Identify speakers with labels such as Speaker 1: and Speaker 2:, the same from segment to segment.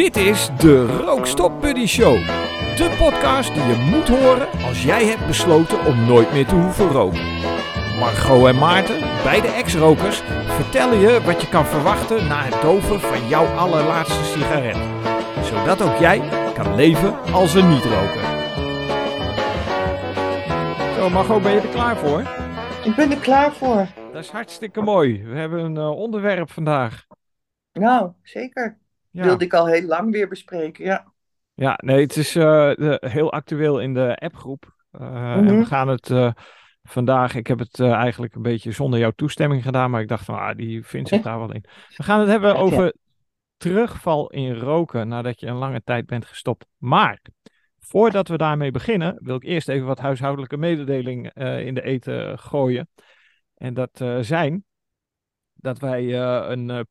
Speaker 1: Dit is de Rookstop Buddy Show. De podcast die je moet horen als jij hebt besloten om nooit meer te hoeven roken. Margot en Maarten, beide ex-rokers, vertellen je wat je kan verwachten na het doven van jouw allerlaatste sigaret. Zodat ook jij kan leven als een niet-roker. Zo Margot, ben je er klaar voor?
Speaker 2: Ik ben er klaar voor.
Speaker 1: Dat is hartstikke mooi. We hebben een uh, onderwerp vandaag.
Speaker 2: Nou, zeker.
Speaker 1: Ja.
Speaker 2: Wilde ik al heel lang weer bespreken, ja.
Speaker 1: Ja, nee, het is uh, de, heel actueel in de appgroep. Uh, mm -hmm. En we gaan het uh, vandaag, ik heb het eigenlijk een beetje zonder jouw toestemming gedaan, maar ik dacht van, ah, die vindt zich daar wel in. We gaan het hebben over terugval in roken nadat je een lange tijd bent gestopt. Maar voordat we daarmee beginnen, wil ik eerst even wat huishoudelijke mededeling in de eten gooien. En dat zijn dat wij een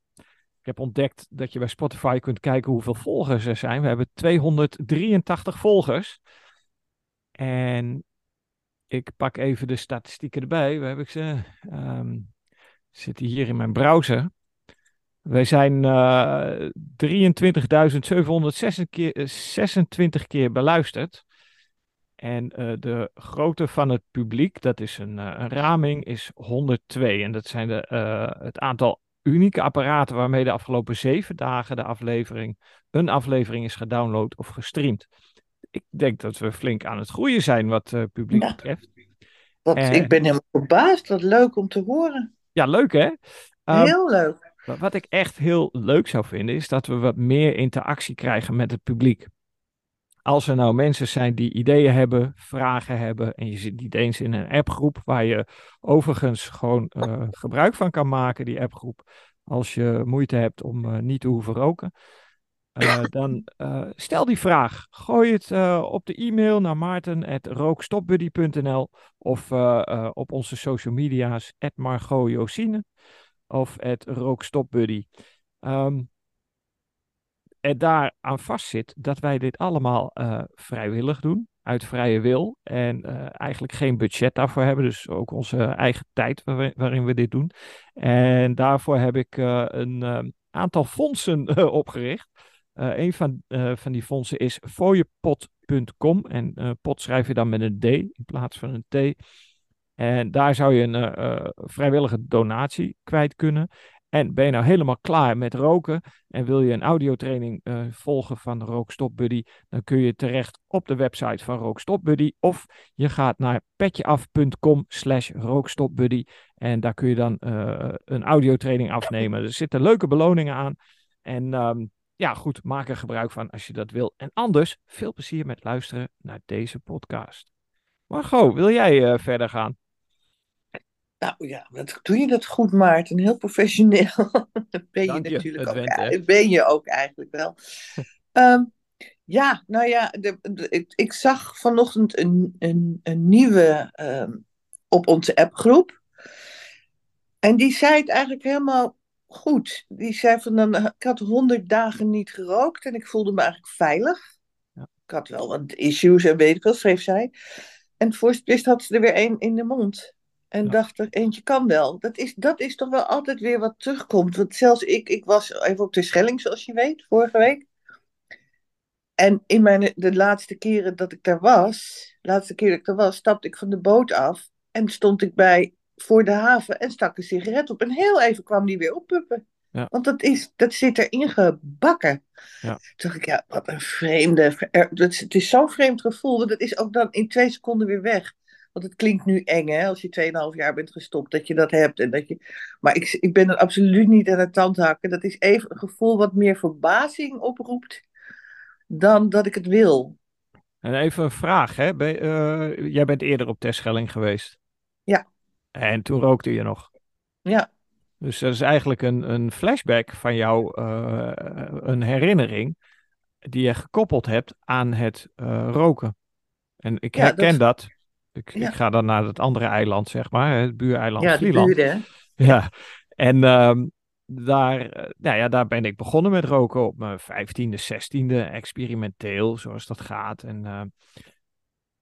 Speaker 1: heb ontdekt dat je bij Spotify kunt kijken hoeveel volgers er zijn. We hebben 283 volgers. En ik pak even de statistieken erbij. Waar heb ik ze? Um, zitten hier in mijn browser. Wij zijn uh, 23.726 keer, 26 keer beluisterd. En uh, de grootte van het publiek, dat is een, een raming, is 102. En dat zijn de, het aantal unieke apparaten waarmee de afgelopen zeven dagen de aflevering, een aflevering is gedownload of gestreamd. Ik denk dat we flink aan het groeien zijn wat uh, publiek ja. betreft.
Speaker 2: Wat, ik ben helemaal verbaasd. Wat leuk om te horen.
Speaker 1: Ja, leuk hè?
Speaker 2: Uh, heel leuk.
Speaker 1: Wat ik echt heel leuk zou vinden is dat we wat meer interactie krijgen met het publiek. Als er nou mensen zijn die ideeën hebben, vragen hebben en je zit niet eens in een appgroep waar je overigens gewoon uh, gebruik van kan maken, die appgroep, als je moeite hebt om uh, niet te hoeven roken, uh, dan stel die vraag. Gooi het op de e-mail naar maarten.rookstopbuddy.nl of op onze social media's, @margotjosine of rookstopbuddy. Um, er daar aan vastzit dat wij dit allemaal uh, vrijwillig doen, uit vrije wil. En uh, eigenlijk geen budget daarvoor hebben, dus ook onze eigen tijd waar, waarin we dit doen. En daarvoor heb ik uh, een aantal fondsen opgericht. een van, van die fondsen is fooiepot.com en pot schrijf je dan met een D in plaats van een T. En daar zou je een vrijwillige donatie kwijt kunnen. En ben je nou helemaal klaar met roken en wil je een audiotraining uh, volgen van Rookstop Buddy, dan kun je terecht op de website van Rookstop Buddy of je gaat naar petjeaf.com slash rookstopbuddy en daar kun je dan uh, een audiotraining afnemen. Er zitten leuke beloningen aan en um, ja goed, maak er gebruik van als je dat wil. En anders, veel plezier met luisteren naar deze podcast. Margot, wil jij uh, verder gaan?
Speaker 2: Nou ja, wat doe je dat goed, Maarten? Heel professioneel. dat ben je, je natuurlijk ook. Ben je ook eigenlijk wel. um, ja, nou ja, de, de, ik, ik, zag vanochtend een, een, een nieuwe um, op onze appgroep. En die zei het eigenlijk helemaal goed. Die zei van, dan, ik had honderd dagen niet gerookt en ik voelde me eigenlijk veilig. Ja. Ik had wel wat issues en weet ik wel, schreef zij. En voor het wist had ze er weer één in de mond. En ja. dacht er, eentje kan wel. Dat is, dat is toch wel altijd weer wat terugkomt. Want zelfs ik, ik was even op de Schelling, zoals je weet, vorige week. En in mijn, de laatste keren dat ik daar was, laatste keer dat ik daar was, stapte ik van de boot af. En stond ik bij, voor de haven en stak een sigaret op. En heel even kwam die weer oppuppen. Ja. Want dat, is, dat zit erin gebakken.
Speaker 1: Ja.
Speaker 2: Toen dacht ik, ja, wat een vreemde. Het is zo'n vreemd gevoel, want het is ook dan in twee seconden weer weg. Want het klinkt nu eng, hè, als je 2,5 jaar bent gestopt, dat je dat hebt. En dat je... Maar ik, ik ben er absoluut niet aan het tandhakken. Dat is even een gevoel wat meer verbazing oproept dan dat ik het wil.
Speaker 1: En even een vraag, hè? Ben, uh, jij bent eerder op Terschelling geweest.
Speaker 2: Ja.
Speaker 1: En toen rookte je nog.
Speaker 2: Ja.
Speaker 1: Dus dat is eigenlijk een, een flashback van jou, uh, een herinnering die je gekoppeld hebt aan het uh, roken. En ik ja, herken dat... dat ik, ja. ik, ga dan naar het andere eiland, zeg maar, het buureiland
Speaker 2: ja,
Speaker 1: Vlieland.
Speaker 2: Buren,
Speaker 1: ja, en um, daar, nou ja, daar ben ik begonnen met roken op mijn vijftiende, zestiende, experimenteel, zoals dat gaat. En, uh,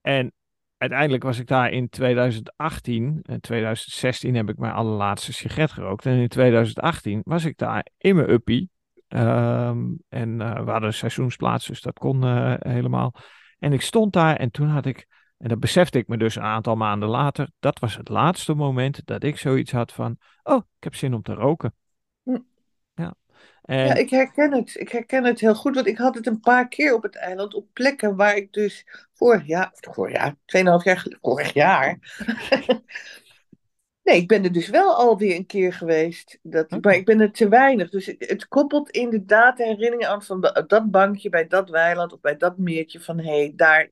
Speaker 1: en uiteindelijk was ik daar in 2018, in 2016 heb ik mijn allerlaatste sigaret gerookt. En in 2018 was ik daar in mijn uppie Ehm, en we hadden een seizoensplaats, dus dat kon helemaal. En ik stond daar en toen had ik, en dat besefte ik me dus een aantal maanden later, dat was het laatste moment dat ik zoiets had van, oh, ik heb zin om te roken. Hm.
Speaker 2: Ja. En... Ja, ik herken het. Ik herken het heel goed, want ik had het een paar keer op het eiland op plekken waar ik dus vorig jaar, vorig jaar, 2,5 jaar geleden, vorig jaar, Nee, ik ben er dus wel alweer een keer geweest. Dat, Maar ik ben er te weinig. Dus het, koppelt inderdaad herinneringen aan van dat bankje bij dat weiland of bij dat meertje van hé, hey, daar.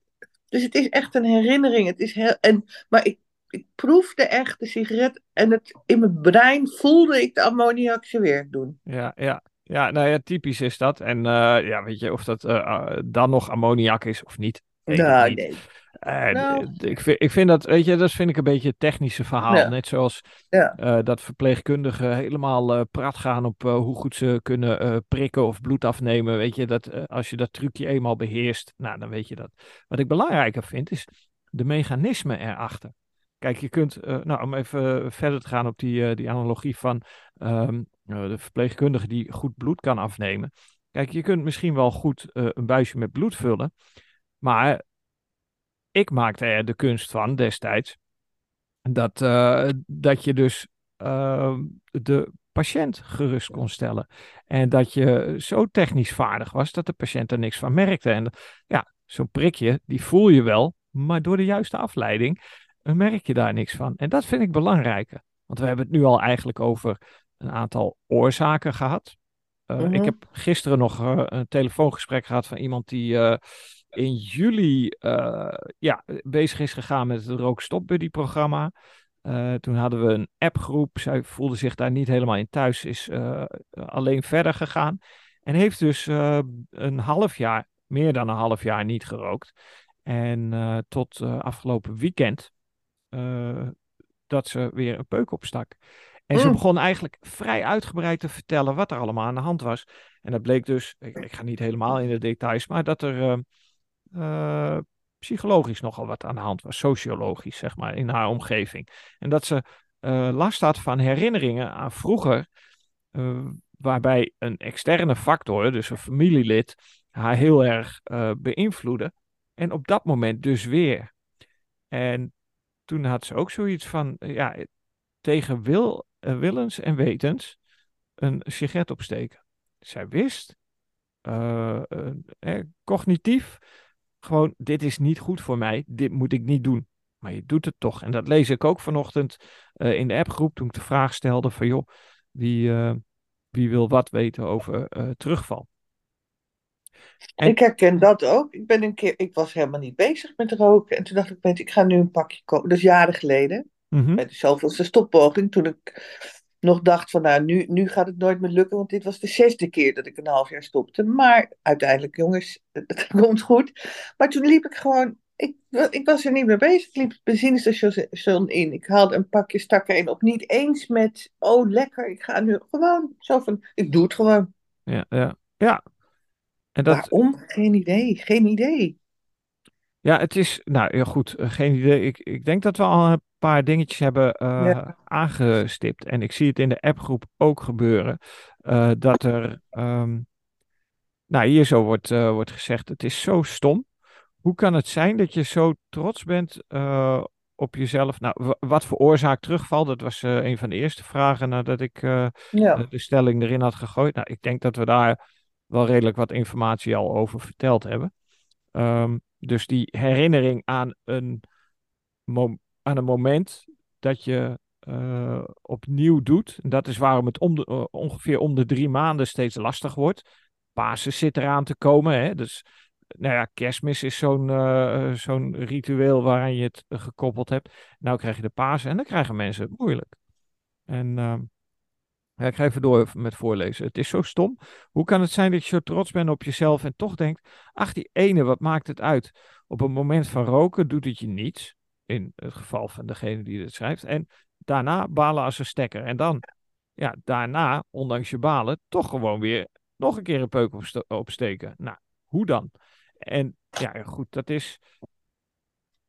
Speaker 2: Dus het is echt een herinnering. Het is heel, en, maar ik, ik proefde echt de sigaret en het, in mijn brein voelde ik de ammoniakse weer doen.
Speaker 1: Ja, ja. Ja, nou ja, typisch is dat. En uh, ja, weet je, of dat uh, dan nog ammoniak is of niet.
Speaker 2: Nou, nee.
Speaker 1: Uh, nou. ik, vind, ik vind dat, weet je, dat vind ik een beetje het technische verhaal. Net zoals ja. uh, dat verpleegkundigen helemaal uh, prat gaan op hoe goed ze kunnen prikken of bloed afnemen. Weet je, dat als je dat trucje eenmaal beheerst, nou, dan weet je dat. Wat ik belangrijker vind, is de mechanismen erachter. Kijk, je kunt, nou, om even verder te gaan op die, die analogie van um, de verpleegkundige die goed bloed kan afnemen. Kijk, je kunt misschien wel goed een buisje met bloed vullen. Maar ik maakte er de kunst van destijds. Dat, uh, dat je dus uh, de patiënt gerust kon stellen. En dat je zo technisch vaardig was dat de patiënt er niks van merkte. En ja, zo'n prikje, die voel je wel, maar door de juiste afleiding eh, merk je daar niks van. En dat vind ik belangrijker. Want we hebben het nu al eigenlijk over een aantal oorzaken gehad. Uh, Ik mhm. heb gisteren nog uh, een telefoongesprek gehad van iemand die in juli uh, ja, bezig is gegaan met het Rook Stop Buddy programma. Uh, toen hadden we een appgroep. Zij voelde zich daar niet helemaal in thuis. Is uh, alleen verder gegaan. En heeft dus een half jaar, meer dan een half jaar niet gerookt. En tot afgelopen weekend dat ze weer een peuk opstak. En ze mm. begon eigenlijk vrij uitgebreid te vertellen wat er allemaal aan de hand was. En dat bleek dus, ik, ik ga niet helemaal in de details, maar dat er uh, psychologisch nogal wat aan de hand was, sociologisch, zeg maar, in haar omgeving. En dat ze uh, last had van herinneringen aan vroeger, uh, waarbij een externe factor, dus een familielid, haar heel erg beïnvloedde. En op dat moment dus weer. En toen had ze ook zoiets van, ja, tegen wil, willens en wetens een sigaret opsteken. Zij wist, cognitief, gewoon, dit is niet goed voor mij, dit moet ik niet doen. Maar je doet het toch. En dat lees ik ook vanochtend uh, in de appgroep toen ik de vraag stelde van joh, wie, uh, wie wil wat weten over uh, terugval?
Speaker 2: En... Ik herken dat ook. Ik ben een keer, ik was helemaal niet bezig met roken. En toen dacht ik, ik ga nu een pakje kopen. Dat is jaren geleden. Mm -hmm. Met de zoveelste stoppoging. Toen ik nog dacht van nou, nu, nu gaat het nooit meer lukken, want dit was de zesde keer dat ik een half jaar stopte. Maar uiteindelijk, jongens, het, komt goed. Maar toen liep ik gewoon, ik, ik was er niet meer bezig. Ik liep het benzinestation in. Ik haalde een pakje, stak erin op. Niet eens met, oh lekker, ik ga nu gewoon zo van, ik doe het gewoon.
Speaker 1: Ja, ja, ja.
Speaker 2: En dat... Waarom? Geen idee, geen idee.
Speaker 1: Ja, het is, nou ja, goed, eh, geen idee. Ik, ik denk dat we al een paar dingetjes hebben uh, aangestipt. En ik zie het in de appgroep ook gebeuren. Uh, dat er, um, nou hier zo wordt, wordt gezegd, het is zo stom. Hoe kan het zijn dat je zo trots bent op jezelf? Nou, wat veroorzaakt terugval? Dat was een van de eerste vragen nadat ik ja. de stelling erin had gegooid. Nou, ik denk dat we daar wel redelijk wat informatie al over verteld hebben. Um, dus die herinnering aan een, aan een moment dat je uh, opnieuw doet. En dat is waarom het uh, ongeveer om de drie maanden steeds lastig wordt. Pasen zit eraan te komen. Hè? Dus nou ja, kerstmis is zo'n uh, zo'n ritueel waaraan je het gekoppeld hebt. Nou krijg je de Pasen en dan krijgen mensen het moeilijk. En ehm, ja, ik ga even door met voorlezen. Het is zo stom. Hoe kan het zijn dat je zo trots bent op jezelf en toch denkt: ach, die ene, wat maakt het uit? Op een moment van roken doet het je niets. In het geval van degene die het schrijft. En daarna balen als een stekker. En dan, ja, daarna, ondanks je balen, toch gewoon weer nog een keer een peuk opsteken. Nou, hoe dan? En ja, goed, dat is.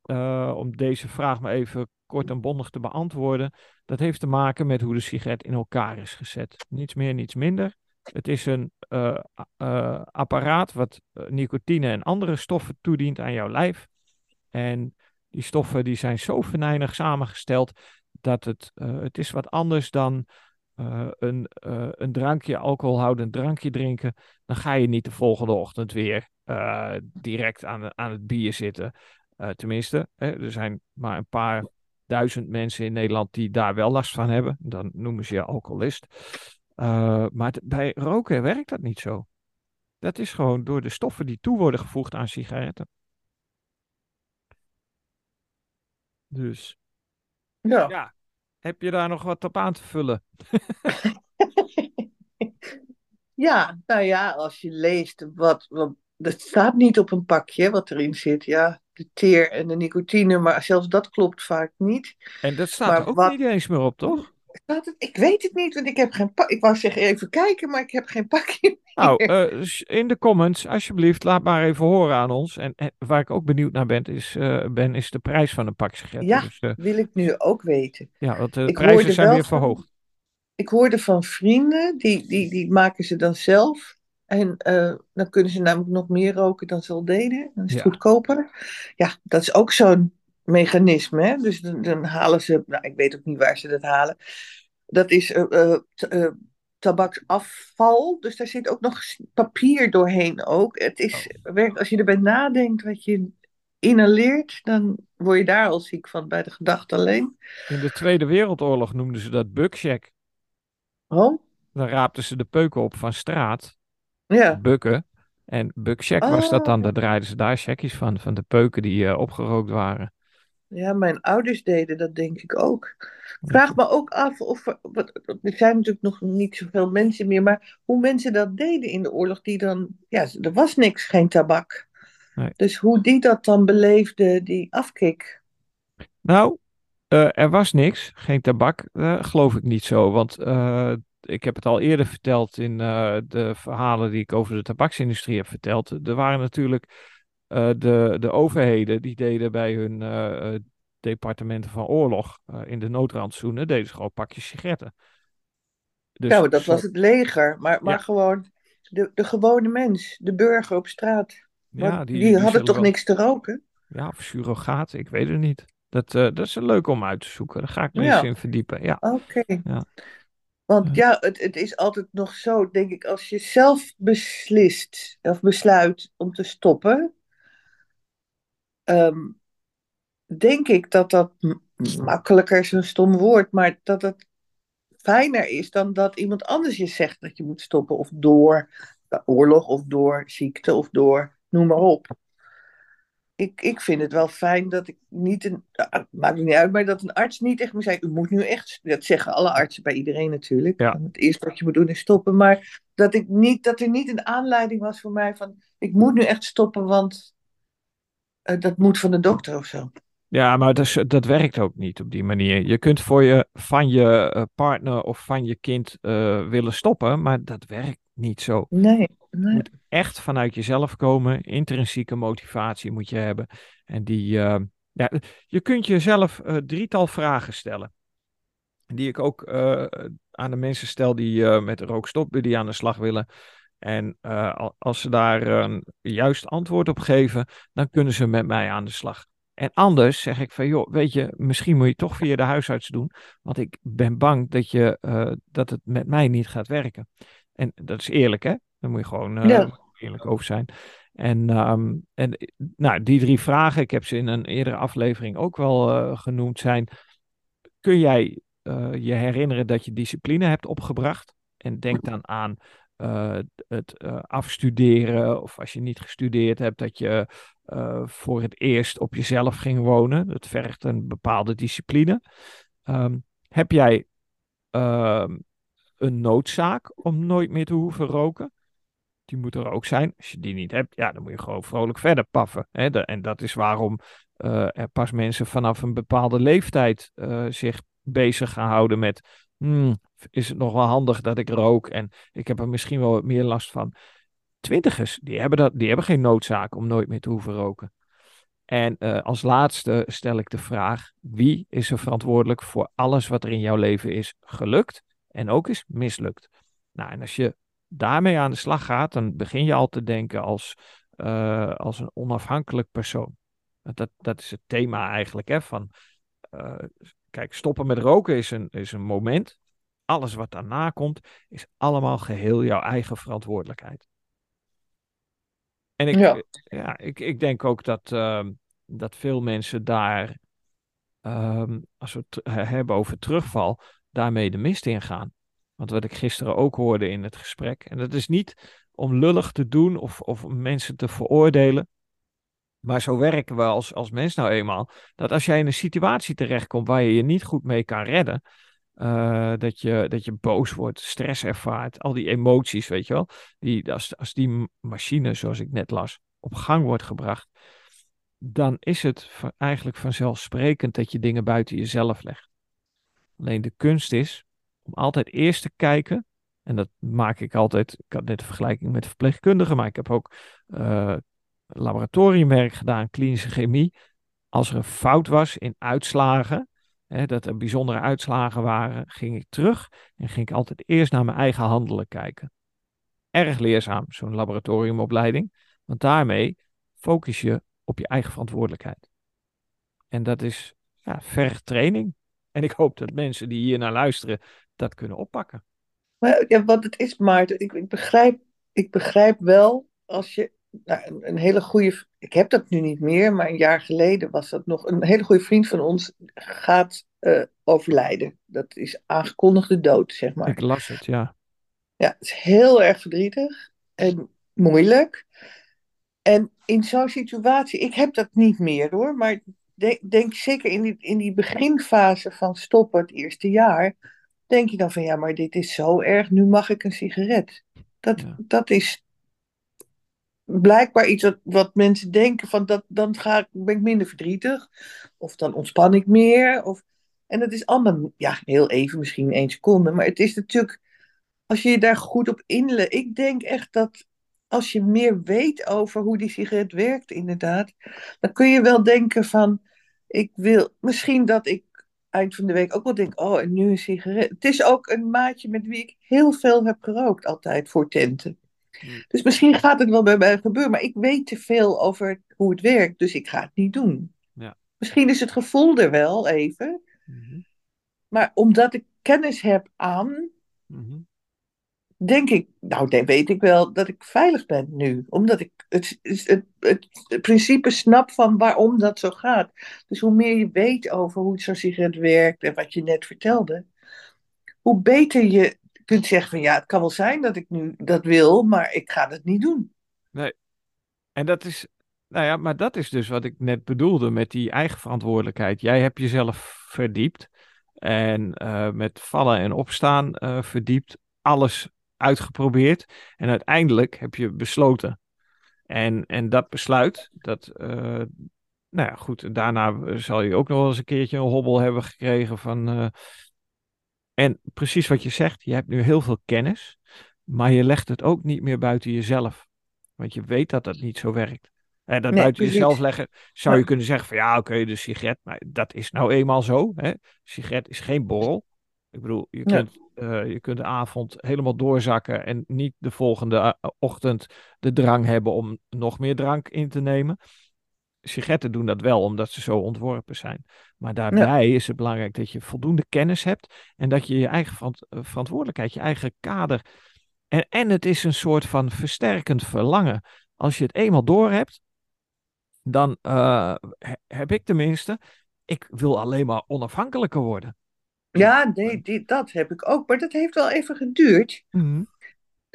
Speaker 1: Uh, om deze vraag maar even kort en bondig te beantwoorden. Dat heeft te maken met hoe de sigaret in elkaar is gezet. Niets meer, niets minder. Het is een apparaat wat nicotine en andere stoffen toedient aan jouw lijf. En die stoffen die zijn zo venijnig samengesteld dat het, het is wat anders dan uh, een, uh, een drankje, alcoholhoudend drankje drinken, dan ga je niet de volgende ochtend weer uh, direct aan, aan het bier zitten. tenminste, hè, er zijn maar een paar duizend mensen in Nederland die daar wel last van hebben. Dan noemen ze je alcoholist. maar bij roken werkt dat niet zo. Dat is gewoon door de stoffen die toe worden gevoegd aan sigaretten. Dus. Ja. ja. Heb je daar nog wat op aan te vullen?
Speaker 2: ja, nou ja, als je leest wat, wat. Dat staat niet op een pakje wat erin zit. Ja, de teer en de nicotine, maar zelfs dat klopt vaak niet.
Speaker 1: En dat staat er ook niet eens meer op, toch?
Speaker 2: Het? Ik weet het niet, want ik heb geen pak. Ik wou zeggen even kijken, maar ik heb geen pakje.
Speaker 1: Nou, uh, in de comments, alsjeblieft, laat maar even horen aan ons. En, waar ik ook benieuwd naar ben, is, uh, ben, is de prijs van een pak sigaretten.
Speaker 2: Ja, dus, uh, wil ik nu ook weten.
Speaker 1: Ja, want de prijzen zijn weer verhoogd.
Speaker 2: ik hoorde van vrienden, die, die, die maken ze dan zelf. En dan kunnen ze namelijk nog meer roken dan ze al deden. Dan is het goedkoper. Ja, dat is ook zo'n mechanisme. Hè? Dus dan, dan, halen ze, nou, ik weet ook niet waar ze dat halen. Dat is uh, uh, tabaksafval. Dus daar zit ook nog papier doorheen ook. Het is, oh. als je erbij nadenkt wat je inhaleert, dan word je daar al ziek van bij de gedachte alleen.
Speaker 1: In de Tweede Wereldoorlog noemden ze dat buckcheck.
Speaker 2: Oh?
Speaker 1: Dan raapten ze de peuken op van straat.
Speaker 2: Ja.
Speaker 1: Bukken. En buckcheck was dat dan. Oh. Daar draaiden ze daar checkjes van, van de peuken die uh, opgerookt waren.
Speaker 2: Ja, mijn ouders deden dat denk ik ook. Vraag me ook af of er, er zijn natuurlijk nog niet zoveel mensen meer, maar hoe mensen dat deden in de oorlog, die dan, ja, er was niks, geen tabak. Nee. Dus hoe die dat dan beleefde, die afkik.
Speaker 1: Nou, uh, er was niks, geen tabak, uh, geloof ik niet zo. Want uh, ik heb het al eerder verteld in de verhalen die ik over de tabaksindustrie heb verteld. Er waren natuurlijk uh, de, de overheden die deden bij hun uh, departementen van oorlog in de noodrandzoenen, deden ze gewoon pakjes sigaretten.
Speaker 2: Dus maar dat was het leger, maar, maar gewoon de, de gewone mens, de burger op straat. Ja, die, die, hadden toch niks te roken?
Speaker 1: Ja, of surrogaat, ik weet het niet. Dat, dat is leuk om uit te zoeken. Daar ga ik me eens in verdiepen. Ja.
Speaker 2: Oké. Ja. Want ja, het, het is altijd nog zo, denk ik, als je zelf beslist of besluit om te stoppen, um, denk ik dat dat makkelijker is een stom woord, maar dat het fijner is dan dat iemand anders je zegt dat je moet stoppen. Of door oorlog, of door ziekte, of door noem maar op. Ik, ik vind het wel fijn dat ik niet een. Het maakt niet uit, maar dat een arts niet echt me zei: U moet nu echt. Dat zeggen alle artsen bij iedereen natuurlijk. Ja. Het eerste wat je moet doen is stoppen. Maar dat, ik niet, dat er niet een aanleiding was voor mij van: Ik moet nu echt stoppen, want uh, dat moet van de dokter of zo.
Speaker 1: Ja, maar dat, dat werkt ook niet op die manier. Je kunt voor je, van je uh, partner of van je kind uh, willen stoppen, maar dat werkt niet zo.
Speaker 2: Nee,
Speaker 1: moet echt vanuit jezelf komen. Intrinsieke motivatie moet je hebben. En die, ja, je kunt jezelf drietal vragen stellen. Die ik ook aan de mensen stel die met rookstopbuddy aan de slag willen. En als ze daar een juist antwoord op geven, dan kunnen ze met mij aan de slag. En anders zeg ik van, joh, weet je, misschien moet je toch via de huisarts doen, want ik ben bang dat, je, uh, dat het met mij niet gaat werken. En dat is eerlijk, hè? Daar moet je gewoon uh, ja. eerlijk over zijn. En, um, en nou, die drie vragen, ik heb ze in een eerdere aflevering ook wel genoemd, zijn: kun jij je herinneren dat je discipline hebt opgebracht? En denk dan aan uh, het afstuderen, of als je niet gestudeerd hebt, dat je voor het eerst op jezelf ging wonen. Dat vergt een bepaalde discipline. Um, heb jij ehm, een noodzaak om nooit meer te hoeven roken? Die moet er ook zijn. Als je die niet hebt, ja, dan moet je gewoon vrolijk verder paffen. Hè? En dat is waarom er pas mensen vanaf een bepaalde leeftijd zich bezig gaan houden met hmm, is het nog wel handig dat ik rook en ik heb er misschien wel wat meer last van. Twintigers, die hebben, dat, die hebben geen noodzaak om nooit meer te hoeven roken. En uh, als laatste stel ik de vraag: wie is er verantwoordelijk voor alles wat er in jouw leven is gelukt en ook is mislukt? Nou, en als je daarmee aan de slag gaat, dan begin je al te denken als, uh, als een onafhankelijk persoon. Dat, dat is het thema eigenlijk. Hè, van, uh, kijk, stoppen met roken is een, is een moment. Alles wat daarna komt, is allemaal geheel jouw eigen verantwoordelijkheid. En ik, ja. ja ik, ik denk ook dat, uh, dat veel mensen daar, um, als we het hebben over terugval, daarmee de mist ingaan. Want wat ik gisteren ook hoorde in het gesprek, en dat is niet om lullig te doen of, of mensen te veroordelen. Maar zo werken we als, als mens nou eenmaal. Dat als jij in een situatie terechtkomt waar je je niet goed mee kan redden. Uh, dat, je, dat je boos wordt, stress ervaart, al die emoties, weet je wel. Die, als, als die machine, zoals ik net las, op gang wordt gebracht. Dan is het eigenlijk vanzelfsprekend dat je dingen buiten jezelf legt. Alleen de kunst is om altijd eerst te kijken. En dat maak ik altijd. Ik had net een vergelijking met verpleegkundigen, maar ik heb ook uh, laboratoriumwerk gedaan, klinische chemie. Als er een fout was in uitslagen, hè, dat er bijzondere uitslagen waren, ging ik terug en ging ik altijd eerst naar mijn eigen handelen kijken. Erg leerzaam, zo'n laboratoriumopleiding, want daarmee focus je op je eigen verantwoordelijkheid. En dat is ja, training. En ik hoop dat mensen die hier naar luisteren dat kunnen oppakken.
Speaker 2: Maar, ja, wat het is, Maarten, ik, ik, begrijp, ik begrijp wel als je nou, een, hele goede. Ik heb dat nu niet meer, maar een jaar geleden was dat nog. Een hele goede vriend van ons gaat uh, overlijden. Dat is aangekondigde dood, zeg maar.
Speaker 1: Ik las het, ja.
Speaker 2: Ja, het is heel erg verdrietig en moeilijk. En in zo'n situatie, ik heb dat niet meer hoor, maar denk, denk zeker in die, in die beginfase van stoppen, het eerste jaar, denk je dan van ja, maar dit is zo erg, nu mag ik een sigaret. Dat, dat is blijkbaar iets wat, wat mensen denken van dat, dan ga ik, ben ik minder verdrietig. Of dan ontspan ik meer. Of, en dat is allemaal, ja, heel even, misschien één seconde. Maar het is natuurlijk, als je je daar goed op inle. Ik denk echt dat als je meer weet over hoe die sigaret werkt, inderdaad. Dan kun je wel denken van, ik wil, misschien dat ik eind van de week ook wel denk, oh, en nu een sigaret. Het is ook een maatje met wie ik heel veel heb gerookt altijd voor tenten. Hmm. Dus misschien gaat het wel bij mij gebeuren, maar ik weet te veel over hoe het werkt, dus ik ga het niet doen. Ja. Misschien is het gevoel er wel even, mhm. maar omdat ik kennis heb aan, mhm. Denk ik, nou, dan weet ik wel dat ik veilig ben nu, omdat ik het, het, het, het principe snap van waarom dat zo gaat. Dus hoe meer je weet over hoe zo'n sigaret werkt en wat je net vertelde, hoe beter je kunt zeggen van ja, het kan wel zijn dat ik nu dat wil, maar ik ga het niet doen.
Speaker 1: Nee. En dat is, nou ja, maar dat is dus wat ik net bedoelde met die eigen verantwoordelijkheid. Jij hebt jezelf verdiept en uh, met vallen en opstaan uh, verdiept, alles uitgeprobeerd en uiteindelijk heb je besloten. En, en dat besluit, dat, uh, nou ja, goed, daarna zal je ook nog wel eens een keertje een hobbel hebben gekregen van en precies wat je zegt, je hebt nu heel veel kennis, maar je legt het ook niet meer buiten jezelf. Want je weet dat dat niet zo werkt. En dat buiten jezelf leggen, zou je kunnen zeggen van ja, oké, de sigaret, maar dat is nou eenmaal zo. Hè? Sigaret is geen borrel. Ik bedoel, je kunt, uh, je kunt de avond helemaal doorzakken en niet de volgende eh, ochtend de drang hebben om nog meer drank in te nemen sigaretten doen dat wel, omdat ze zo ontworpen zijn. Maar daarbij is het belangrijk dat je voldoende kennis hebt en dat je je eigen eh, verantwoordelijkheid, je eigen kader. En, en het is een soort van versterkend verlangen. Als je het eenmaal door hebt, dan uh, heb ik tenminste, ik wil alleen maar onafhankelijker worden.
Speaker 2: Ja, nee, dat heb ik ook. Maar dat heeft wel even geduurd. Mm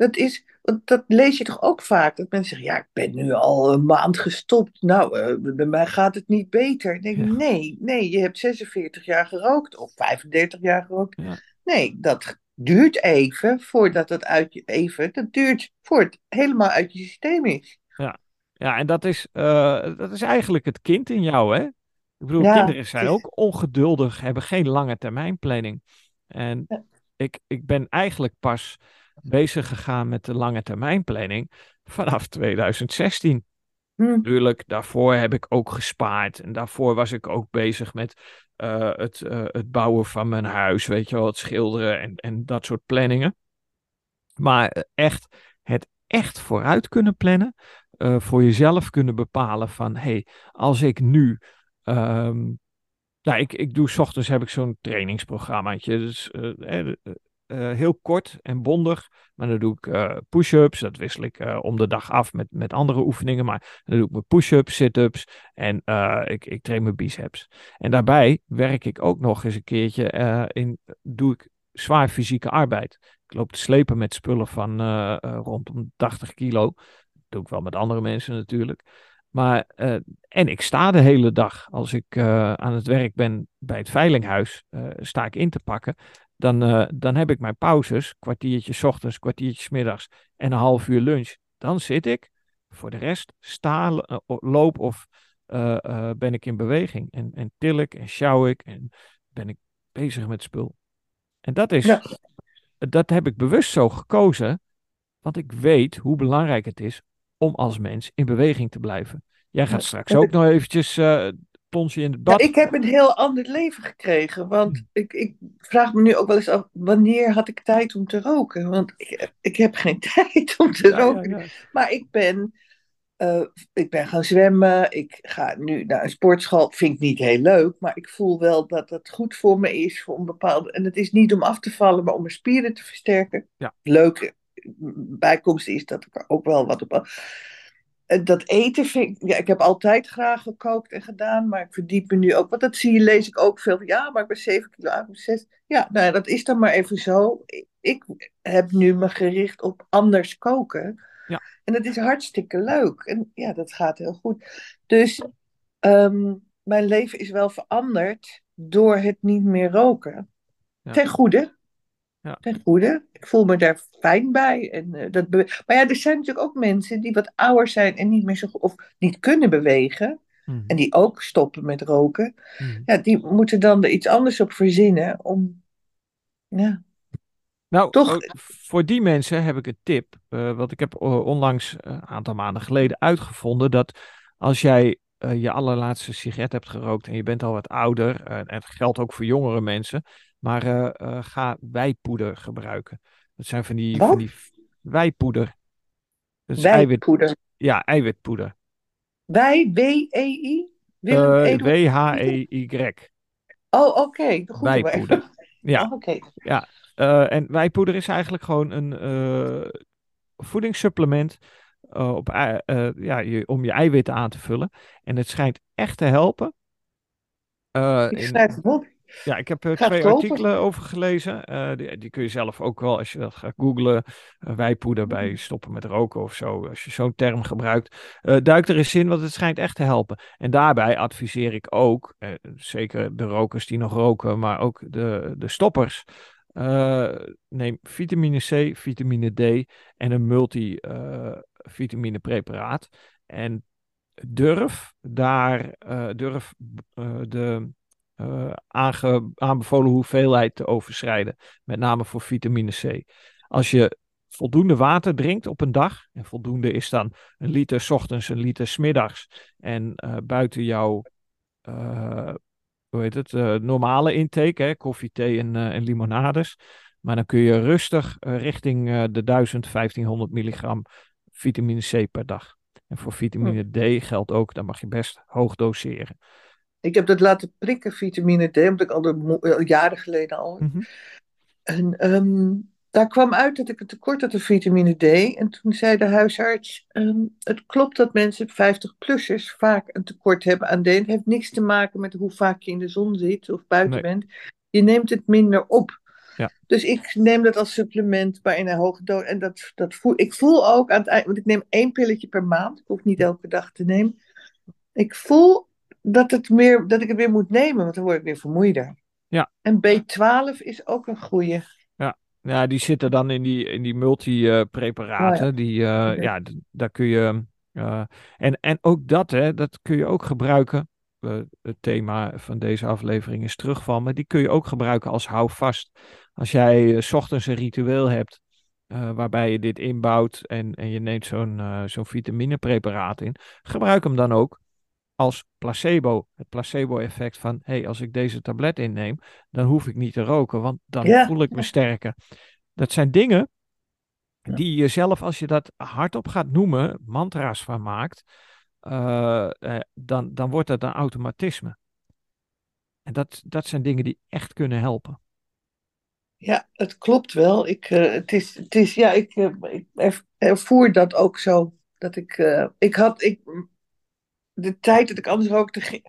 Speaker 2: dat is, want dat lees je toch ook vaak, dat mensen zeggen, ja, ik ben nu al een maand gestopt. Nou, uh, bij mij gaat het niet beter. Ik denk, nee, nee, je hebt 46 jaar gerookt of 35 jaar gerookt. Nee, dat duurt even voordat het uit je, even, dat duurt voor het helemaal uit je systeem is.
Speaker 1: Ja, ja en dat is, uh, dat is eigenlijk het kind in jou, hè? Ik bedoel, kinderen zijn ook ongeduldig, hebben geen lange termijn planning. En ik, ik ben eigenlijk pas bezig gegaan met de lange termijn planning vanaf 2016. Hm. Natuurlijk, daarvoor heb ik ook gespaard. En daarvoor was ik ook bezig met uh, het, uh, het bouwen van mijn huis, weet je wel, het schilderen en, en dat soort planningen. Maar echt, het echt vooruit kunnen plannen. voor jezelf kunnen bepalen van, hé, hey, als ik nu um, nou, ik, ik doe s ochtends heb ik zo'n trainingsprogrammaatje. Dus uh, uh, heel kort en bondig. Maar dan doe ik push-ups. Dat wissel ik om de dag af met, met andere oefeningen. Maar dan doe ik mijn push-ups, sit-ups. En ik, ik train mijn biceps. En daarbij werk ik ook nog eens een keertje in. Doe ik zwaar fysieke arbeid. Ik loop te slepen met spullen van rondom 80 kilo. Dat doe ik wel met andere mensen natuurlijk. Maar, uh, en ik sta de hele dag. Als ik uh, aan het werk ben bij het veilinghuis, uh, sta ik in te pakken. Dan, dan heb ik mijn pauzes, kwartiertje ochtends, kwartiertje middags en een half uur lunch. Dan zit ik. Voor de rest sta, loop of ben ik in beweging. En, en til ik en sjouw ik en ben ik bezig met spul. En dat is, ja. dat heb ik bewust zo gekozen. Want ik weet hoe belangrijk het is om als mens in beweging te blijven. Jij gaat straks ook nog eventjes uh, in het bad.
Speaker 2: Ja, ik heb een heel ander leven gekregen. Want hmm. ik, ik vraag me nu ook wel eens af, wanneer had ik tijd om te roken? Want ik, ik heb geen tijd om te roken. maar ik ben, uh, ik ben gaan zwemmen. Ik ga nu naar een sportschool. Vind ik niet heel leuk. Maar ik voel wel dat het goed voor me is. Voor een bepaalde, en het is niet om af te vallen, maar om mijn spieren te versterken. Leuk bijkomst is dat ik ook wel wat op. Eh, dat eten vind ik, ja, ik heb altijd graag gekookt en gedaan, maar ik verdiep me nu ook, want dat zie je, lees ik ook veel. Ja, maar ik ben 7 kilo uit, 6. Ja, nou ja, dat is dan maar even zo. Ik heb nu me gericht op anders koken.
Speaker 1: Ja.
Speaker 2: En dat is hartstikke leuk. En ja, dat gaat heel goed. Dus ehm, mijn leven is wel veranderd door het niet meer roken. Ja. Ten goede.
Speaker 1: Ja.
Speaker 2: Ten goede. Ik voel me daar fijn bij. En, uh, dat maar ja, er zijn natuurlijk ook mensen die wat ouder zijn en niet meer zo of niet kunnen bewegen. Mm. En die ook stoppen met roken. Mm. Ja, die moeten dan er iets anders op verzinnen om. Ja.
Speaker 1: Nou, Toch... voor die mensen heb ik een tip. Uh, want ik heb eh, onlangs een aantal maanden geleden uitgevonden dat als jij je allerlaatste sigaret hebt gerookt en je bent al wat ouder, en het geldt ook voor jongere mensen, maar uh, uh, ga wijpoeder gebruiken. Dat zijn van die, van die wijpoeder.
Speaker 2: Dat is wijpoeder?
Speaker 1: Eiwit, ja, eiwitpoeder.
Speaker 2: Wij, W-E-I?
Speaker 1: W-H-E-Y.
Speaker 2: Oh, oké. Okay.
Speaker 1: Wijpoeder. Ja.
Speaker 2: Oh, okay.
Speaker 1: ja. en wijpoeder is eigenlijk gewoon een voedingssupplement op, ja, je, om je eiwitten aan te vullen. En het schijnt echt te helpen.
Speaker 2: ik schrijf het op.
Speaker 1: Ja, ik heb uh, twee artikelen over gelezen. Uh, die, die, kun je zelf ook wel, als je dat gaat googlen, uh, wijpoeder bij mm-hmm. stoppen met roken of zo. Als je zo'n term gebruikt, duik er eens in, want het schijnt echt te helpen. En daarbij adviseer ik ook, zeker de rokers die nog roken, maar ook de, de stoppers. neem vitamine C, vitamine D en een multivitamine preparaat. En durf daar, durf de uh, aanbevolen hoeveelheid te overschrijden. Met name voor vitamine C. Als je voldoende water drinkt op een dag, en voldoende is dan een liter s ochtends, een liter s middags, en uh, buiten jouw uh, hoe heet het, normale intake, hè, koffie, thee en, en limonades. Maar dan kun je rustig richting de 1000, 1500 milligram vitamine C per dag. En voor vitamine. D geldt ook, dan mag je best hoog doseren.
Speaker 2: Ik heb dat laten prikken, vitamine D, omdat ik al de, uh, jaren geleden al. Mm En um, daar kwam uit dat ik een tekort had aan vitamine D. En toen zei de huisarts: um, Het klopt dat mensen 50-plussers vaak een tekort hebben aan D. Het heeft niks te maken met hoe vaak je in de zon zit of buiten bent. Je neemt het minder op.
Speaker 1: Ja.
Speaker 2: Dus ik neem dat als supplement, maar in een hoge doos. En dat, dat voel, ik voel ook aan het eind, want ik neem één pilletje per maand. Ik hoef niet elke dag te nemen. Ik voel dat, het meer, dat ik het weer moet nemen, want dan word ik weer vermoeider.
Speaker 1: Ja.
Speaker 2: En B12 is ook een goede.
Speaker 1: Ja, ja die zitten dan in die, in die multi-preparaten. Oh, die, uh, ja, daar kun je. Uh, en, en ook dat, hè, dat kun je ook gebruiken. Uh, het thema van deze aflevering is terugval, maar die kun je ook gebruiken als houvast. Als jij s ochtends een ritueel hebt waarbij je dit inbouwt en, en je neemt zo'n zo'n vitaminepreparaat in, gebruik hem dan ook als placebo. Het placebo-effect van, hé, hey, als ik deze tablet inneem, dan hoef ik niet te roken, want dan voel ik me sterker. Dat zijn dingen Die je zelf, als je dat hardop gaat noemen, mantra's van maakt, uh, dan, dan wordt dat een automatisme. En dat, dat zijn dingen die echt kunnen helpen.
Speaker 2: Ja, het klopt wel. Ik, uh, het is, het is, ja, ik, ik ervoer dat ook zo. Dat ik, ik had, ik, de tijd dat ik anders rookte,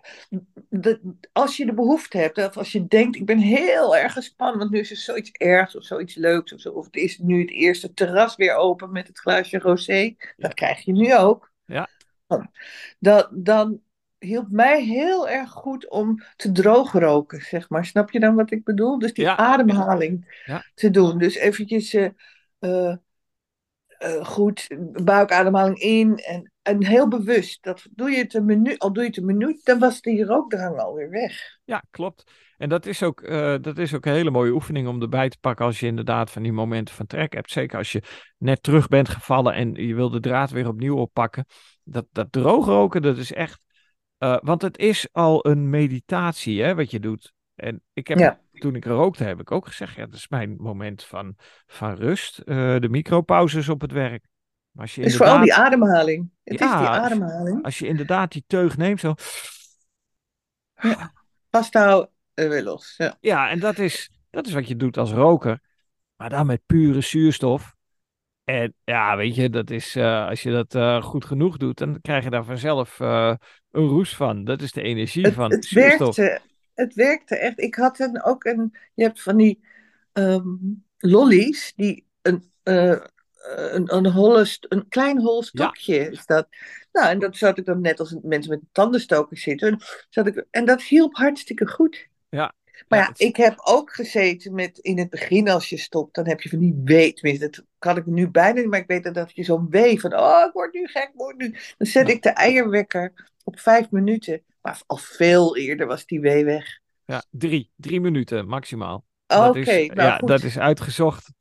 Speaker 2: de, als je de behoefte hebt, of als je denkt, ik ben heel erg gespannen, want nu is er zoiets ergs of zoiets leuks of zo, of het is nu het eerste terras weer open met het glaasje rosé, dat krijg je nu ook.
Speaker 1: Ja.
Speaker 2: Dan, dan hielp mij heel erg goed om te droog zeg maar. Snap je dan wat ik bedoel? Dus die ademhaling
Speaker 1: ja.
Speaker 2: te doen. Dus eventjes uh, uh, uh, goed buikademhaling in en, en heel bewust. Dat doe je het een minuut, al doe je het een minuut, dan was die rookdrang alweer weg.
Speaker 1: Ja, klopt. En dat is, ook, dat is ook een hele mooie oefening om erbij te pakken als je inderdaad van die momenten van trek hebt. Zeker als je net terug bent gevallen en je wil de draad weer opnieuw oppakken. Dat, dat droogroken, dat is echt uh, want het is al een meditatie, hè, wat je doet. En ik heb, toen ik rookte, heb ik ook gezegd, ja, dat is mijn moment van, van rust. Uh, de micropauzes op het werk.
Speaker 2: Maar als je is vooral die ademhaling. Het ja, is die ademhaling.
Speaker 1: Als, je inderdaad die teug neemt, zo...
Speaker 2: Ja, pasta weer los. Ja,
Speaker 1: ja en dat is, dat is wat je doet als roker. Maar dan met pure zuurstof. En ja, weet je, dat is, uh, als je dat uh, goed genoeg doet, dan krijg je daar vanzelf uh, een roes van. Dat is de energie
Speaker 2: het,
Speaker 1: van
Speaker 2: het Werkte, het werkte echt. Ik had een, ook een, je hebt van die um, lollies, die een, een, een, holle, een klein hol stokje ja. is dat. Nou, en dat zat ik dan net als mensen met tandenstokers zitten. Zat ik, en dat hielp hartstikke goed.
Speaker 1: Ja,
Speaker 2: maar ja, ik heb ook gezeten met in het begin als je stopt, dan heb je van die wee. Tenminste, dat kan ik nu bijna niet, maar ik weet dat je zo'n wee van, oh, ik word nu gek, ik word nu. Dan zet ik de eierwekker op vijf minuten. Maar al veel eerder was die wee weg.
Speaker 1: Ja, drie. Drie minuten maximaal.
Speaker 2: Oké, nou
Speaker 1: ja, dat is uitgezocht.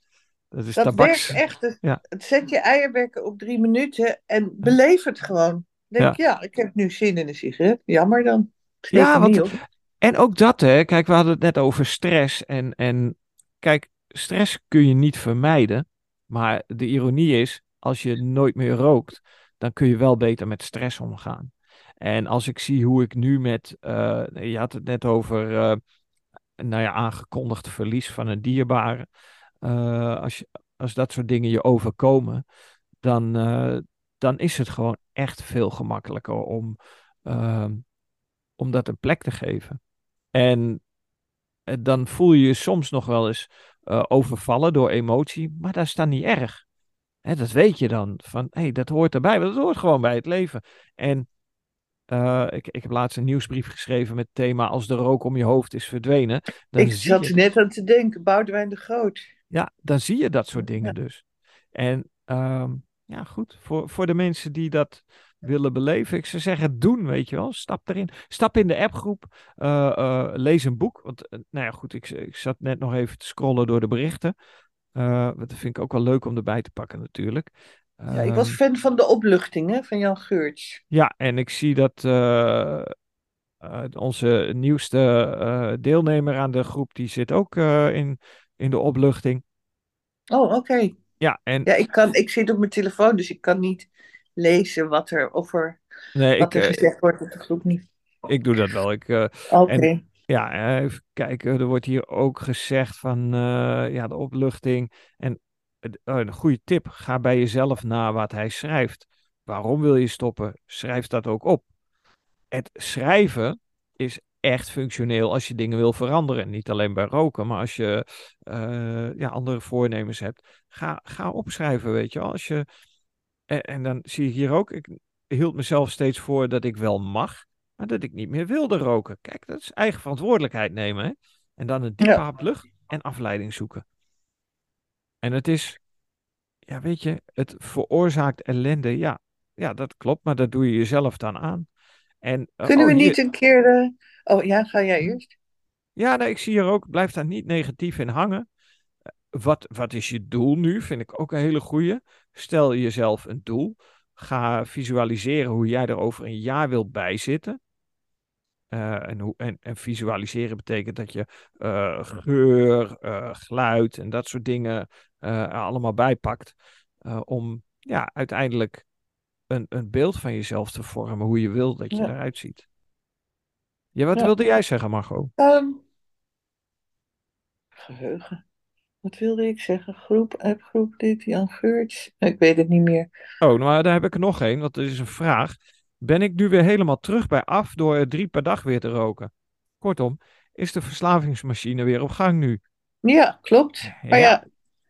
Speaker 1: Dat is
Speaker 2: dat
Speaker 1: tabaks.
Speaker 2: werkt echt. Ja. Zet je eierwekker op drie minuten en beleef het gewoon. Denk ja. ik, ja, ik heb nu zin in een sigaret. Jammer dan.
Speaker 1: Ja, want, en ook dat, hè. Kijk, we hadden het net over stress. En, en kijk, stress kun je niet vermijden. Maar de ironie is, als je nooit meer rookt, dan kun je wel beter met stress omgaan. En als ik zie hoe ik nu met, uh, je had het net over, uh, nou ja, aangekondigd verlies van een dierbare. Uh, als, je, als dat soort dingen je overkomen, dan, dan is het gewoon echt veel gemakkelijker om, om dat een plek te geven. En eh, dan voel je je soms nog wel eens overvallen door emotie, maar dat is dan niet erg. Hè, dat weet je dan, van hé, hey, dat hoort erbij, want dat hoort gewoon bij het leven. En uh, ik, ik heb laatst een nieuwsbrief geschreven met het thema als de rook om je hoofd is verdwenen.
Speaker 2: Dan ik zat er net aan te denken, Boudewijn de Groot.
Speaker 1: Ja, dan zie je dat soort dingen dus. En um, ja, goed, voor, voor de mensen die dat willen beleven. Ik zou zeggen, doen, weet je wel. Stap erin. Stap in de appgroep. Uh, uh, lees een boek. Want, uh, nou ja, goed, ik, ik zat net nog even te scrollen door de berichten. dat vind ik ook wel leuk om erbij te pakken, natuurlijk.
Speaker 2: Ja, ik was ehm, fan van de opluchting hè, van Jan Geurts.
Speaker 1: Ja, en ik zie dat onze nieuwste deelnemer aan de groep, die zit ook in, in de opluchting.
Speaker 2: Oh, oké.
Speaker 1: Ja, en...
Speaker 2: ja ik, kan, ik zit op mijn telefoon, dus ik kan niet lezen wat er, of er, nee, wat er eh, gezegd wordt op de groep niet.
Speaker 1: Ik doe dat wel. Ik,
Speaker 2: uh, Oké.
Speaker 1: Ja, even kijken. Er wordt hier ook gezegd van uh, ja, de opluchting. En oh, een goede tip. Ga bij jezelf na wat hij schrijft. Waarom wil je stoppen? Schrijf dat ook op. Het schrijven is echt functioneel als je dingen wil veranderen. Niet alleen bij roken, maar als je uh, ja, andere voornemens hebt. Ga, ga opschrijven, weet je Als je en, en, dan zie ik hier ook, ik hield mezelf steeds voor dat ik wel mag, maar dat ik niet meer wilde roken. Kijk, dat is eigen verantwoordelijkheid nemen. Hè? En dan een diepe hap lucht en afleiding zoeken. En het is, ja, weet je, het veroorzaakt ellende. Ja, ja dat klopt, maar dat doe je jezelf dan aan. En,
Speaker 2: eh, Kunnen we oh, niet een keer. De... Oh ja, ga jij eerst?
Speaker 1: Ja, nou, ik zie hier ook, blijf daar niet negatief in hangen. Wat, wat is je doel nu? Vind ik ook een hele goede. Stel jezelf een doel. Ga visualiseren hoe jij er over een jaar wilt bijzitten. Uh, en, hoe, en, en, visualiseren betekent dat je uh, geur, uh, geluid en dat soort dingen allemaal bijpakt. om ja, uiteindelijk een, een beeld van jezelf te vormen, hoe je wil dat je eruit ziet. Ja, wat wilde jij zeggen, Margot? Um,
Speaker 2: geheugen. Wat wilde ik zeggen? Groep, appgroep, dit, Jan Geurts. Ik weet het niet meer.
Speaker 1: Oh, maar daar heb ik er nog één, want dat is een vraag. Ben ik nu weer helemaal terug bij af door drie per dag weer te roken? Kortom, is de verslavingsmachine weer op gang nu?
Speaker 2: Ja, klopt. Maar ja,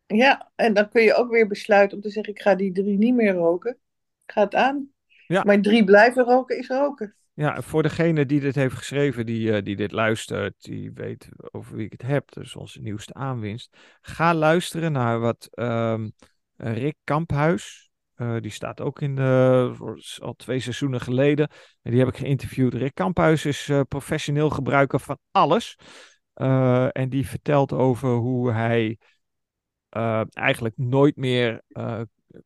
Speaker 2: ja, en dan kun je ook weer besluiten om te zeggen: ik ga die drie niet meer roken. Ik ga het aan. Ja. Maar drie blijven roken is roken.
Speaker 1: Ja, voor degene die dit heeft geschreven, die, uh, die dit luistert, die weet over wie ik het heb, dus onze nieuwste aanwinst. Ga luisteren naar wat um, Rick Kamphuis, uh, die staat ook in de, al twee seizoenen geleden, en die heb ik geïnterviewd. Rick Kamphuis is uh, professioneel gebruiker van alles. en die vertelt over hoe hij eigenlijk nooit meer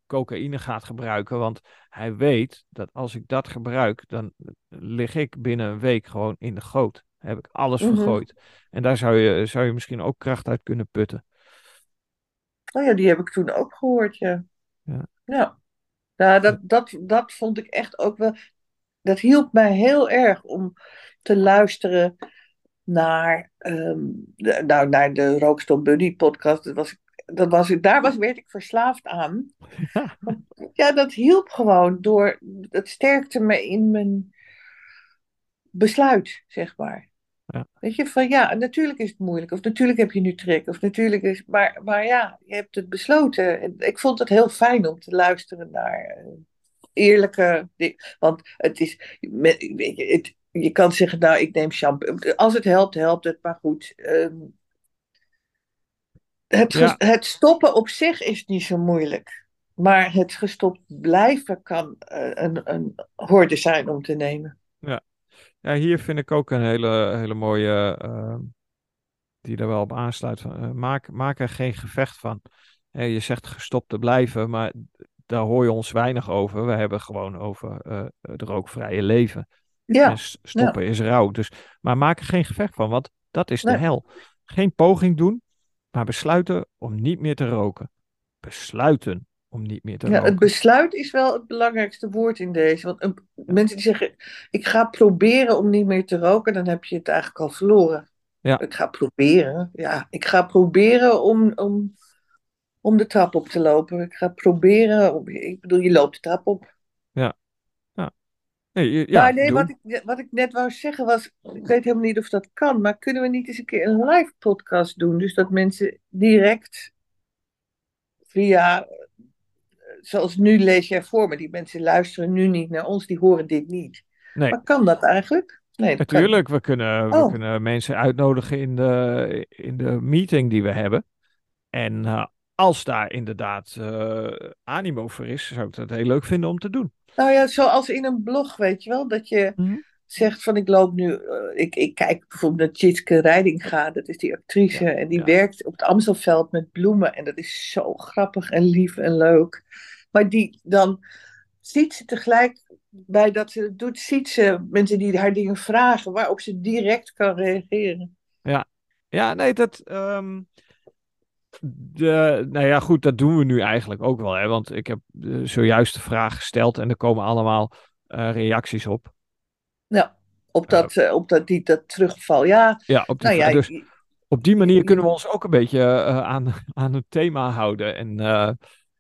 Speaker 1: cocaïne gaat gebruiken. Want hij weet dat als ik dat gebruik, dan lig ik binnen een week gewoon in de goot. heb ik alles mhm. vergooid. En daar zou je, zou je misschien ook kracht uit kunnen putten.
Speaker 2: Oh ja, die heb ik toen ook gehoord, ja. Ja. ja. Nou, dat, dat, dat vond ik echt ook wel. Dat hielp mij heel erg om te luisteren naar, um, de, nou, naar de Rookstop Buddy podcast. Dat was dat was, daar was, werd ik verslaafd aan. ja, dat hielp gewoon door. Het sterkte me in mijn besluit, zeg maar. Ja. Weet je, van ja, natuurlijk is het moeilijk. Of natuurlijk heb je nu trek. Of natuurlijk is. Maar, maar ja, je hebt het besloten. ik vond het heel fijn om te luisteren naar uh, eerlijke. Want het is. Weet je, het, je kan zeggen, nou, ik neem shampoo. Als het helpt, helpt het. Maar goed. Ehm, het, het stoppen op zich is niet zo moeilijk. Maar het gestopt blijven kan uh, een, een horde zijn om te nemen.
Speaker 1: Ja. ja, hier vind ik ook een hele, hele mooie, uh, die er wel op aansluit. Van, uh, maak, maak er geen gevecht van. Je zegt gestopt te blijven, maar daar hoor je ons weinig over. We hebben gewoon over het rookvrije leven. Ja. En stoppen is rauw. Dus, maar maak er geen gevecht van, want dat is de hel. Geen poging doen, maar besluiten om niet meer te roken. Besluiten om niet meer te
Speaker 2: ja,
Speaker 1: roken.
Speaker 2: Het besluit is wel het belangrijkste woord in deze. Want een, mensen die zeggen, ik ga proberen om niet meer te roken, dan heb je het eigenlijk al verloren. Ja. Ik ga proberen, ja. Ik ga proberen om, om, om de trap op te lopen. Ik ga proberen, om, ik bedoel, je loopt de trap op.
Speaker 1: Ja,
Speaker 2: Nee, ja, maar nee, wat ik, wat ik net wou zeggen was, ik weet helemaal niet of dat kan, maar kunnen we niet eens een keer een live podcast doen? Dus dat mensen direct via, zoals nu lees jij voor me, die mensen luisteren nu niet naar ons, die horen dit niet. Nee. Maar kan dat eigenlijk?
Speaker 1: Nee, Natuurlijk, we, kunnen, we oh. kunnen mensen uitnodigen in de, in de meeting die we hebben. En uh, als daar inderdaad uh, animo voor is, zou ik dat heel leuk vinden om te doen.
Speaker 2: Nou ja, zoals in een blog, weet je wel, dat je mhm. zegt van ik loop nu, uh, ik, ik kijk bijvoorbeeld naar Tjitske Reidinga, dat is die actrice, en die werkt op het Amstelveld met bloemen en dat is zo grappig en lief en leuk. Maar die dan ziet ze tegelijk bij dat ze het doet, ziet ze mensen die haar dingen vragen waarop ze direct kan reageren.
Speaker 1: Ja, ja nee, dat. Um de, nou ja, goed, dat doen we nu eigenlijk ook wel. Hè? Want ik heb uh, zojuist de vraag gesteld en er komen allemaal uh, reacties op.
Speaker 2: Ja, op dat, uh, op dat, die, dat terugval. Ja,
Speaker 1: ja, op, die, nou ja dus op die manier kunnen we ons ook een beetje aan, aan het thema houden. En ja,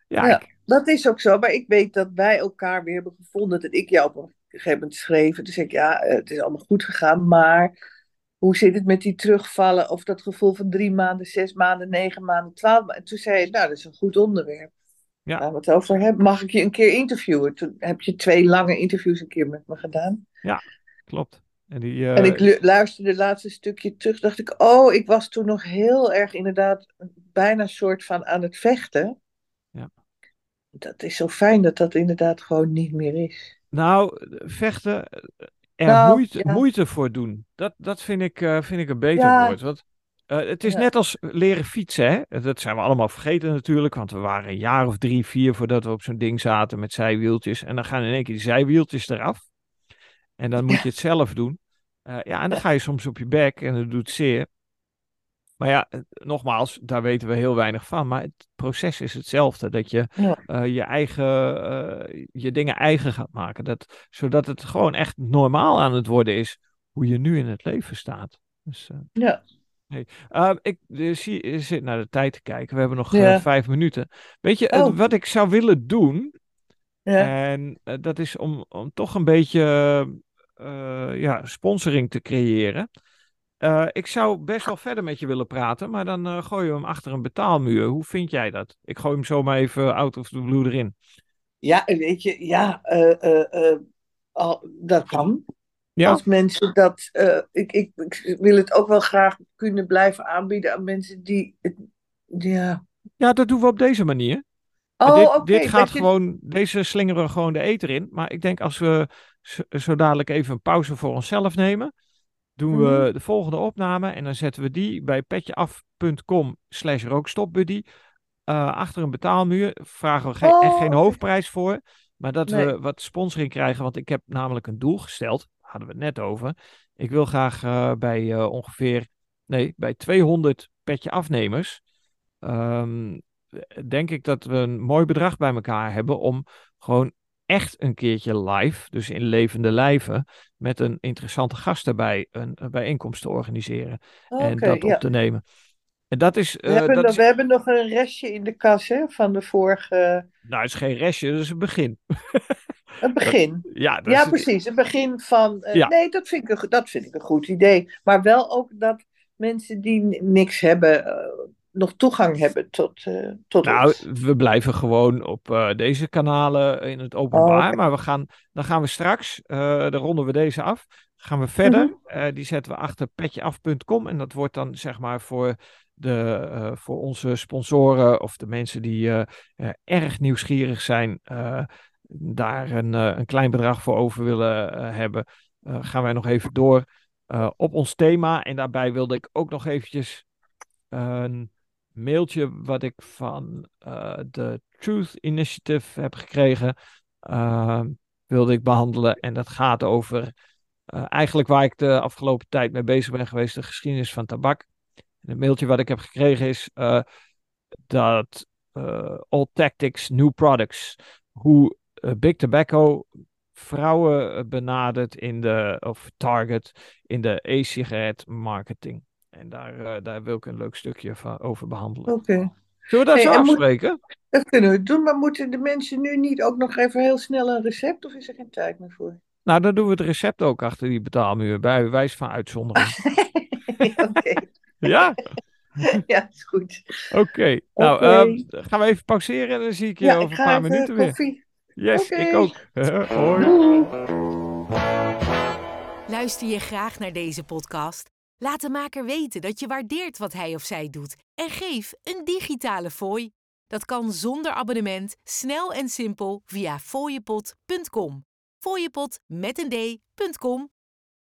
Speaker 2: ja dat is ook zo. Maar ik weet dat wij elkaar weer hebben gevonden. Dat ik jou op een gegeven moment schreef. Dus ik, ja, het is allemaal goed gegaan, maar hoe zit het met die terugvallen? Of dat gevoel van drie maanden, zes maanden, negen maanden, twaalf maanden. En toen zei je, nou, dat is een goed onderwerp. Ja. Waar we het over hebben. Mag ik je een keer interviewen? Toen heb je twee lange interviews een keer met me gedaan.
Speaker 1: Ja, klopt.
Speaker 2: En, die, uh... en ik luisterde het laatste stukje terug. Dacht ik, oh, ik was toen nog heel erg inderdaad bijna een soort van aan het vechten. Ja. Dat is zo fijn dat dat inderdaad gewoon niet meer is.
Speaker 1: Nou, vechten, er nou, moeite, moeite voor doen. Dat, dat vind, ik, uh, vind ik een beter woord. Want uh, het is net als leren fietsen. Hè? Dat zijn we allemaal vergeten natuurlijk. Want we waren een jaar of drie, vier voordat we op zo'n ding zaten met zijwieltjes. En dan gaan in één keer die zijwieltjes eraf. En dan moet je het zelf doen. Uh, ja, en dan ga je soms op je bek en dat doet zeer. Maar ja, nogmaals, daar weten we heel weinig van. Maar het proces is hetzelfde. Dat je eh, je eigen uh, je dingen eigen gaat maken. Dat, zodat het gewoon echt normaal aan het worden is hoe je nu in het leven staat. Dus, uh,
Speaker 2: ja.
Speaker 1: Hey. ik zie, zit naar de tijd te kijken. We hebben nog vijf minuten. Weet je,
Speaker 2: oh.
Speaker 1: wat ik zou willen doen. Ja. En dat is om, om toch een beetje ja, sponsoring te creëren. Uh, ik zou best wel verder met je willen praten, maar dan uh, gooien we hem achter een betaalmuur. Hoe vind jij dat? Ik gooi hem zomaar even out of the blue erin.
Speaker 2: Ja, weet je, ja, uh, al, dat kan. Ja. Als mensen dat. Ik, ik, ik, wil het ook wel graag kunnen blijven aanbieden aan mensen die. ja.
Speaker 1: ja, dat doen we op deze manier.
Speaker 2: Oh, dit, okay,
Speaker 1: dit gaat gewoon, deze slingeren gewoon de eter in. Maar ik denk als we zo dadelijk even een pauze voor onszelf nemen doen we mhm. de volgende opname en dan zetten we die bij petjeaf.com slash rookstopbuddy uh, achter een betaalmuur. Vragen we oh, echt geen hoofdprijs voor, maar dat we wat sponsoring krijgen, want ik heb namelijk een doel gesteld, hadden we het net over. Ik wil graag uh, bij uh, ongeveer, nee, bij 200 petje afnemers, um, denk ik dat we een mooi bedrag bij elkaar hebben om gewoon echt een keertje live, dus in levende lijven, met een interessante gast erbij een, bijeenkomst te organiseren en dat op te nemen. En dat is,
Speaker 2: we, hebben nog, we hebben nog een restje in de kas hè, van de vorige.
Speaker 1: Nou, het is geen restje, het is een begin.
Speaker 2: Een begin.
Speaker 1: ja,
Speaker 2: ja precies. Een begin van. Uh, ja. Nee, dat vind, ik, dat vind ik een goed idee. Maar wel ook dat mensen die niks hebben, uh, nog toegang hebben tot, uh, tot
Speaker 1: nou, we blijven gewoon op uh, deze kanalen in het openbaar. Oh, maar we gaan, dan gaan we straks, uh, dan ronden we deze af. Gaan we verder. Mm -hmm. die zetten we achter petjeaf.com. En dat wordt dan zeg maar voor, de, voor onze sponsoren of de mensen die erg nieuwsgierig zijn. daar een, een klein bedrag voor over willen hebben. gaan wij nog even door op ons thema. En daarbij wilde ik ook nog eventjes een mailtje wat ik van uh, de Truth Initiative heb gekregen, uh, wilde ik behandelen. En dat gaat over uh, eigenlijk waar ik de afgelopen tijd mee bezig ben geweest, de geschiedenis van tabak. En het mailtje wat ik heb gekregen is dat All Tactics, New Products, hoe Big Tobacco vrouwen benadert in de, of target in de e-sigaret marketing. En daar, uh, daar wil ik een leuk stukje van, over behandelen.
Speaker 2: Oké. Okay.
Speaker 1: Zullen we dat hey, zo afspreken? Moet,
Speaker 2: dat kunnen we doen, maar moeten de mensen nu niet ook nog even heel snel een recept of is er geen tijd meer voor?
Speaker 1: Nou, dan doen we het recept ook achter die betaalmuur, bij wijze van uitzondering.
Speaker 2: Oké.
Speaker 1: ja?
Speaker 2: ja, is goed.
Speaker 1: Oké, nou okay. uh, gaan we even pauzeren en dan zie ik je ja, over een paar minuten
Speaker 2: koffie.
Speaker 1: weer. Yes, okay. ik ook. Hoi.
Speaker 3: Luister je graag naar deze podcast? Laat de maker weten dat je waardeert wat hij of zij doet en geef een digitale fooi. Dat kan zonder abonnement, snel en simpel via fooiepot.com. Fooiepot met een d.com